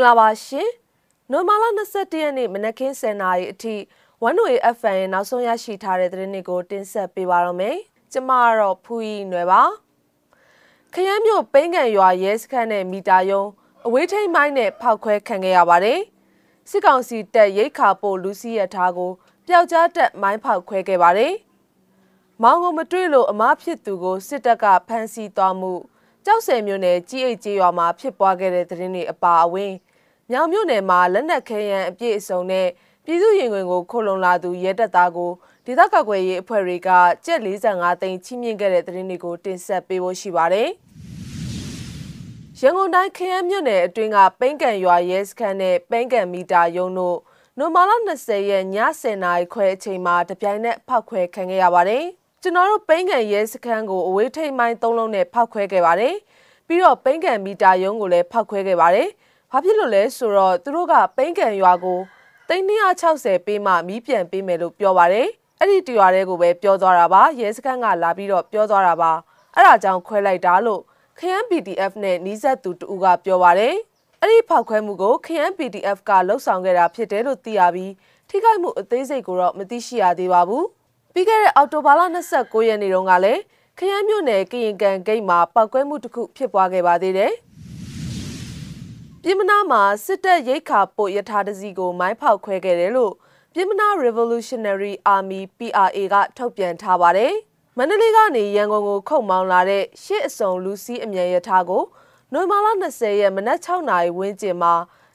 င်္ဂလာပါရှင်။နိုမာလာ21ရက်နေ့မနက်ခင်း10:00နာရီအထိ 1way FM ရဲ့နောက်ဆုံးရရှိထားတဲ့သတင်းတွေကိုတင်ဆက်ပေးပါရမယ်။ကျမကတော့ဖူးရီနွယ်ပါ။ခရမ်းမြို့ပိန်းကန်ရွာရဲစခန်းနဲ့မီတာယုံအဝေးထိန်မိုင်းနဲ့ဖောက်ခွဲခံခဲ့ရပါတယ်။စစ်ကောင်စီတပ်ရိတ်ခါပို့လူစီရထားကိုပျောက်ကြားတက်မိုင်းဖောက်ခွဲခဲ့ပါတယ်။မောင်ကိုမတွေ့လို့အမားဖြစ်သူကိုစစ်တပ်ကဖမ်းဆီးသွားမှုကြောက်စဲမြို့နယ်ကြီးအိတ်ကြီးရွာမှာဖြစ်ပွားခဲ့တဲ့သတင်းတွေအပါအဝင် မြောင်မြို့နယ်မှာလက်နက်ခဲယမ်းအပြည့်အစုံနဲ့ပြည်သူရင်ဝင်ကိုခိုလုံလာသူရဲတပ်သားကိုဒေသကာကွယ်ရေးအဖွဲ့တွေကကျက်45သိန်းချိမြင့်ခဲ့တဲ့သတင်းတွေကိုတင်ဆက်ပေးဖို့ရှိပါတယ်။ရန်ကုန်တိုင်းခရမ်းမြို့နယ်အတွင်းကပိန်းကန်ရွာရဲစခန်းနဲ့ပိန်းကန်မီတာရုံးတို့နိုမာလာ20ရက်ည10:00နာရီခွဲအချိန်မှာတပြိုင်နက်ဖောက်ခွဲခံခဲ့ရပါတယ်။ကျွန်တော်တို့ပိန်းကန်ရဲစခန်းကိုအဝေးထိပ်မိုင်း၃လုံးနဲ့ဖောက်ခွဲခဲ့ပါတယ်။ပြီးတော့ပိန်းကန်မီတာရုံးကိုလည်းဖောက်ခွဲခဲ့ပါတယ်။ ဘာဖြစ်လို့လဲဆိုတော့သူတို့ကပိန်းကန်ရွာကို360ပေးမှမီးပြန်ပေးမယ်လို့ပြောပါတယ်။အဲ့ဒီတရွာတဲကိုပဲပြောသွားတာပါ။ရဲစခန်းကလာပြီးတော့ပြောသွားတာပါ။အဲ့ဒါကြောင့်ခွဲလိုက်တာလို့ခရမ်း PDF နဲ့နီးစပ်သူတူကပြောပါတယ်။အဲ့ဒီဖောက်ခွဲမှုကိုခရမ်း PDF ကလှုပ်ဆောင်ခဲ့တာဖြစ်တယ်လို့သိရပြီးထိခိုက်မှုအသေးစိတ်ကိုတော့မသိရှိရသေးပါဘူး။ပြီးခဲ့တဲ့အောက်တိုဘာလ29ရက်နေ့တုန်းကလည်းခရမ်းမြို့နယ်ကရင်ကန်ဂိတ်မှာပောက်ကွဲမှုတစ်ခုဖြစ်ပွားခဲ့ပါသေးတယ်။ ပြည်မနာမှာစစ်တပ်ရိတ်ခါပို့ရထားတစီကို မိုင်းဖောက်ခွဲခဲ့တယ်လို့ပြည်မနာ Revolutionary Army PRA ကထုတ်ပြန်ထားပါတယ်။မန္တလေးကနေရန်ကုန်ကိုခုတ်မောင်းလာတဲ့ရှစ်အစုံလူစီးအမြန်ရထားကိုနိုဝင်ဘာလ20ရက်မနက်6နာရီဝန်းကျင်မှာ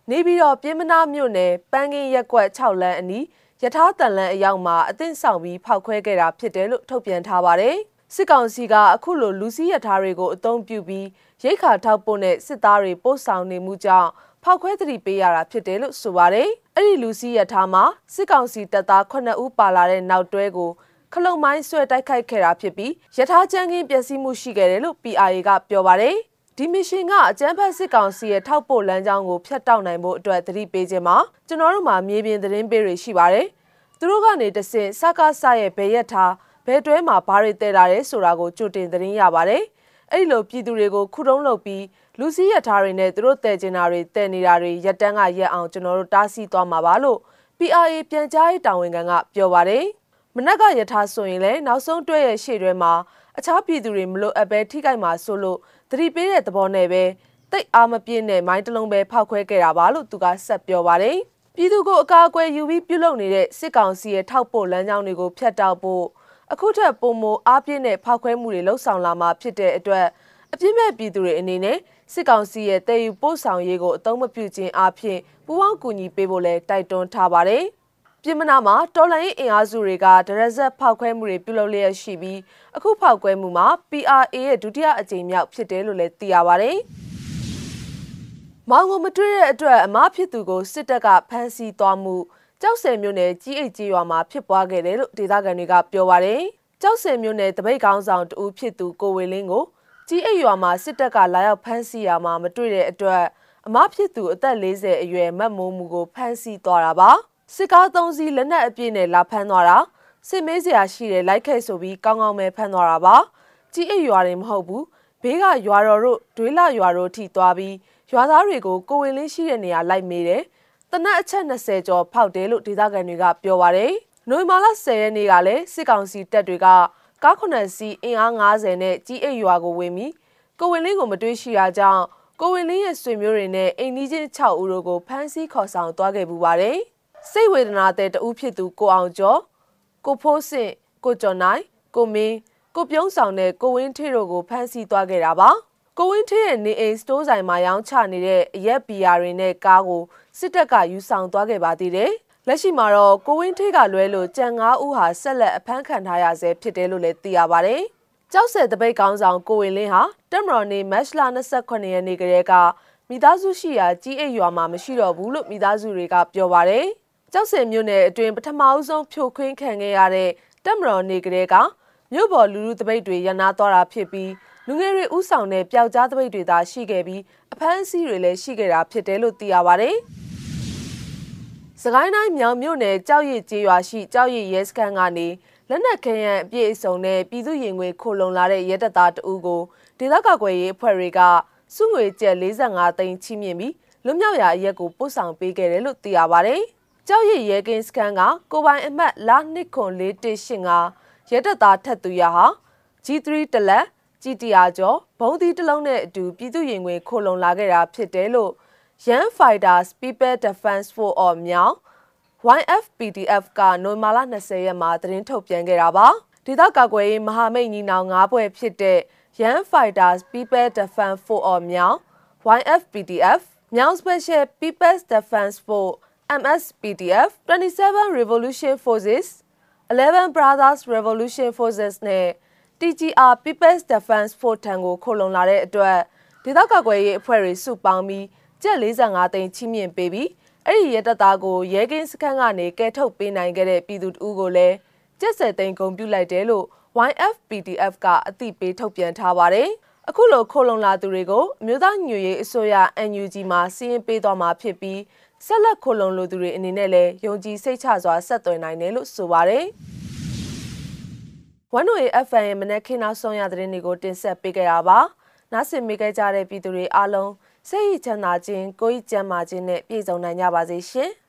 နေပြီးတော့ပြည်မနာမြို့နယ်ပန်းကင်းရက်ကွက်6လမ်းအနီးယထာတန်လန်အရောက်မှာအသင့်ဆောင်ပြီးဖောက်ခွဲခဲ့တာဖြစ်တယ်လို့ထုတ်ပြန်ထားပါတယ်။ စစ်ကောင်စီကအခုလိုလူစီးယထာတွေကိုအုံပြုပြီးရိတ်ခါထောက်ပို့နဲ့စစ်သားတွေပို့ဆောင်နေမှုကြောင့်ဖောက်ခွဲသတိပေးရတာဖြစ်တယ်လို့ဆိုပါတယ်။အဲ့ဒီလူစီးယထာမှာစစ်ကောင်စီတပ်သား9ဦးပါလာတဲ့နောက်တွဲကိုခလုံမိုင်းဆွဲတိုက်ခိုက်ခဲ့တာဖြစ်ပြီးယထာချမ်းကင်းပျက်စီးမှုရှိခဲ့တယ်လို့ PRA ကပြောပါတယ်။ဒီမရှင်ကအကြမ်းဖက်စစ်ကောင်စီရဲ့ထောက်ပို့လမ်းကြောင်းကိုဖျက်တောက်နိုင်ဖို့အတွက်သတိပေးခြင်းမှာကျွန်တော်တို့မှာမြေပြင်သတင်းပေးတွေရှိပါတယ်။သူတို့ကနေတဆင့်စကားဆရဲ့ဘယ်ရက်ထား ဘယ်တွဲမှာဘာတွေတည်လာတယ်ဆိုတာကိုကြိုတင်သတင်းရပါတယ်။အဲ့ဒီလိုပြည်သူတွေကိုခုတုံးလုပ်ပြီးလူစည်းရထားတွေနဲ့သူတို့တည်ကျင်တာတွေတည်နေတာတွေရက်တန်းကရက်အောင်ကျွန်တော်တို့တားဆီးသွားမှာပါလို့ PRA ပြန်ကြားရေးတာဝန်ခံကပြောပါတယ်။မနက်ကရထားဆိုရင်လည်းနောက်ဆုံးတွဲရဲ့ရှေ့တွဲမှာအခြားပြည်သူတွေမလို့အပ်ပဲထိခိုက်မှာဆိုလို့သတိပေးတဲ့သဘောနဲ့ပဲတိတ်အားမပြည့်နဲ့မိုင်းတလုံးပဲဖောက်ခွဲခဲ့တာပါလို့သူကဆက်ပြောပါတယ်။ပြည်သူကိုအကာအကွယ်ယူပြီးပြုလုပ်နေတဲ့စစ်ကောင်စီရဲ့ထောက်ပို့လမ်းကြောင်းတွေကိုဖျက်တောက်ဖို့ အခုထက်ပုံမအားပြည့်နဲ့ဖောက်ခွဲမှုတွေလှုပ်ဆောင်လာမှာဖြစ်တဲ့အတွက်အပြစ်မဲ့ပြည်သူတွေအနေနဲ့စစ်ကောင်စီရဲ့တည်ယူပို့ဆောင်ရေးကိုအသုံးမပြုခြင်းအပြင်ပူးပေါင်းကူညီပေးဖို့လည်းတိုက်တွန်းထားပါတယ်။ပြည်မနာမှာတော်လှန်ရေးအင်အားစုတွေကဒရက်ဆက်ဖောက်ခွဲမှုတွေပြုလုပ်လျက်ရှိပြီးအခုဖောက်ခွဲမှုမှာ PRA ရဲ့ဒုတိယအကြိမ်မြောက်ဖြစ်တယ်လို့လည်းသိရပါဗျ။မောင်ကိုမတွေ့တဲ့အတွက်အမဖြစ်သူကိုစစ်တပ်ကဖမ်းဆီးသွားမှု ကြောက်စင်မြို့နယ်ကြီးအိတ်ကြီးရွာမှာဖြစ်ပွားခဲ့တယ်လို့ဒေသခံတွေကပြောပါရယ်။ကြောက်စင်မြို့နယ်တပိတ်ကောင်းဆောင်တူဖြစ်သူကိုဝေလင်းကိုကြီးအိတ်ရွာမှာစစ်တပ်ကလာရောက်ဖမ်းဆီးရမှာမတွေ့တဲ့အတွက်အမဖြစ်သူအသက်40အရွယ်မတ်မိုးမှုကိုဖမ်းဆီးသွားတာပါ။စစ်ကားသုံးစီးလက်နက်အပြည့်နဲ့လာဖမ်းသွားတာစစ်မေးစရာရှိတယ်လိုက်ခဲ့ဆိုပြီးကောင်းကောင်းပဲဖမ်းသွားတာပါကြီးအိတ်ရွာတွေမဟုတ်ဘူးဘေးကရွာတော်တို့ဒွေးလာရွာတို့ထိသွားပြီးရွာသားတွေကိုကိုဝင်လင်းရှိတဲ့နေရာလိုက်မေးတယ် တနက်အချက်20ကျော်ဖောက်တယ်လို့ဒေသခံတွေကပြောပါတယ်နိုဝင်ဘာလ10ရက်နေ့ကလည်းစစ်ကောင်စီတပ်တွေကကား9စီးအင်အား90နဲ့ကြီးအိတ်ရွာကိုဝင်ပြီးကိုဝင်လင်းကိုမတွေ့ရှိတာကြောင့်ကိုဝင်လင်းရဲ့ဆွေမျိုးတွေနဲ့အိမ်နီးချင်း6ဦးတို့ကိုဖမ်းဆီးခေါ်ဆောင်သွားခဲ့ပူပါတယ်။စိတ်ဝေဒနာတဲ့တဦးဖြစ်သူကိုအောင်ကျော်ကိုဖိုးစင်ကိုကျော်နိုင်ကိုမင်းကိုပြုံးဆောင်တဲ့ကိုဝင်းထေတို့ကိုဖမ်းဆီးသွားခဲ့တာပါ ကိုဝင်းထေရဲ့နေအိမ်စတိုးဆိုင်မှာရောင်းချနေတဲ့အရက်ဘီယာတွေနဲ့ကားကိုစစ်တပ်ကယူဆောင်သွားခဲ့ပါသေးတယ်လက်ရှိမှာတော့ကိုဝင်းထေကလွဲလို့ကြံ၅ဦးဟာဆက်လက်အဖမ်းခံထားရဆဲဖြစ်တယ်လို့လည်းသိရပါတယ်ကြောက်စဲတပိတ်ကောင်းဆောင်ကိုဝင်းလင်းဟာတက်မတော်နေမတ်လ28ရက်နေ့ကလေးကမိသားစုရှိရာကြီးအိတ်ရွာမှာမရှိတော့ဘူးလို့မိသားစုတွေကပြောပါတယ်။ကြောက်စင်မြို့နယ်အတွင်းပထမအဆုံးဖြိုခွင်းခံခဲ့ရတဲ့တက်မတော်နေကလေးကမြို့ပေါ်လူလူတပိတ်တွေရနာသွားတာဖြစ်ပြီး လူငယ်တွေဥဆောင်တဲ့ပျောက်ကြားတပိတ်တွေသာရှိခဲ့ပြီးအဖမ်းအဆီးတွေလည်းရှိခဲ့တာဖြစ်တယ်လို့သိရပါဗျ။စကိုင်းတိုင်းမြောင်မြို့နယ်ကြောက်ရည်ကျေးရွာရှိကြောက်ရည်ရဲစခန်းကနေလက်နက်ခဲယံအပြည့်အစုံနဲ့ပြည်သူရင်ငွေခိုလုံလာတဲ့ရဲတပ်သားတအူးကိုဒေသကာကွယ်ရေးအဖွဲ့တွေကစုငွေကျပ်45သိန်းချီးမြှင့်ပြီးလွတ်မြောက်ရာအရက်ကိုပို့ဆောင်ပေးခဲ့တယ်လို့သိရပါတယ်။ကြောက်ရည်ရဲကင်းစခန်းကကိုပိုင်အမတ်လာနှစ်ခွန်လေးတရှင်းကရဲတပ်သားထက်သူရဟာ G3 တလက် GTR ကျော်ဘုံသီးတစ်လုံးနဲ့အတူပြည်သူရင်ဝင်ခိုလုံလာခဲ့တာဖြစ်တယ်လို့ Yan Fighters People Defense Force of မြောင် YFPDF ကနိုမာလာ20ရက်မှာသတင်းထုတ်ပြန်ခဲ့တာပါဒေသကာကွယ်ရေးမဟာမိတ်ညီနောင်၅ဘွဲ့ဖြစ်တဲ့ Yan Fighters People Defense Force of မြောင် YFPDF မြောင် Special People's Defense Force MSPDF 27 Revolution Forces 11 Brothers Revolution Forces နဲ့ TGR People's Defense Force ထံကိုခိုလုံလာတဲ့အတွက်ဒေသကာကွယ်ရေးအဖွဲ့တွေစုပေါင်းပြီးကျပ်45သိန်းချီးမြှင့်ပေးပြီးအဲ့ဒီရဲတပ်သားကိုရဲကင်းစခန်းကနေကဲထုတ်ပေးနိုင်ခဲ့တဲ့ပြည်သူတဦးကိုလည်းကျပ်70သိန်းဂုဏ်ပြုလိုက်တယ်လို့ YFPDF ကအသိပေးထုတ်ပြန်ထားပါတယ်။အခုလိုခိုလုံလာသူတွေကိုအမျိုးသားညွရေးအစိုးရ NUG မှာစီးရင်ပေးသွားမှာဖြစ်ပြီးဆက်လက်ခိုလုံလိုသူတွေအနေနဲ့လည်းယုံကြည်စိတ်ချစွာဆက်သွယ်နိုင်တယ်လို့ဆိုပါတယ်။ ဝန်နို FM ရဲ့မနက်ခင်းနောက်ဆုံးရသတင်းတွေကိုတင်ဆက်ပေးကြတာပါ။နားဆင်မိခဲ့ကြတဲ့ပြည်သူတွေအားလုံးစိတ်ချမ်းသာခြင်းကိုယ်ကျန်းမာခြင်းနဲ့ပြည့်စုံနိုင်ကြပါစေရှင်။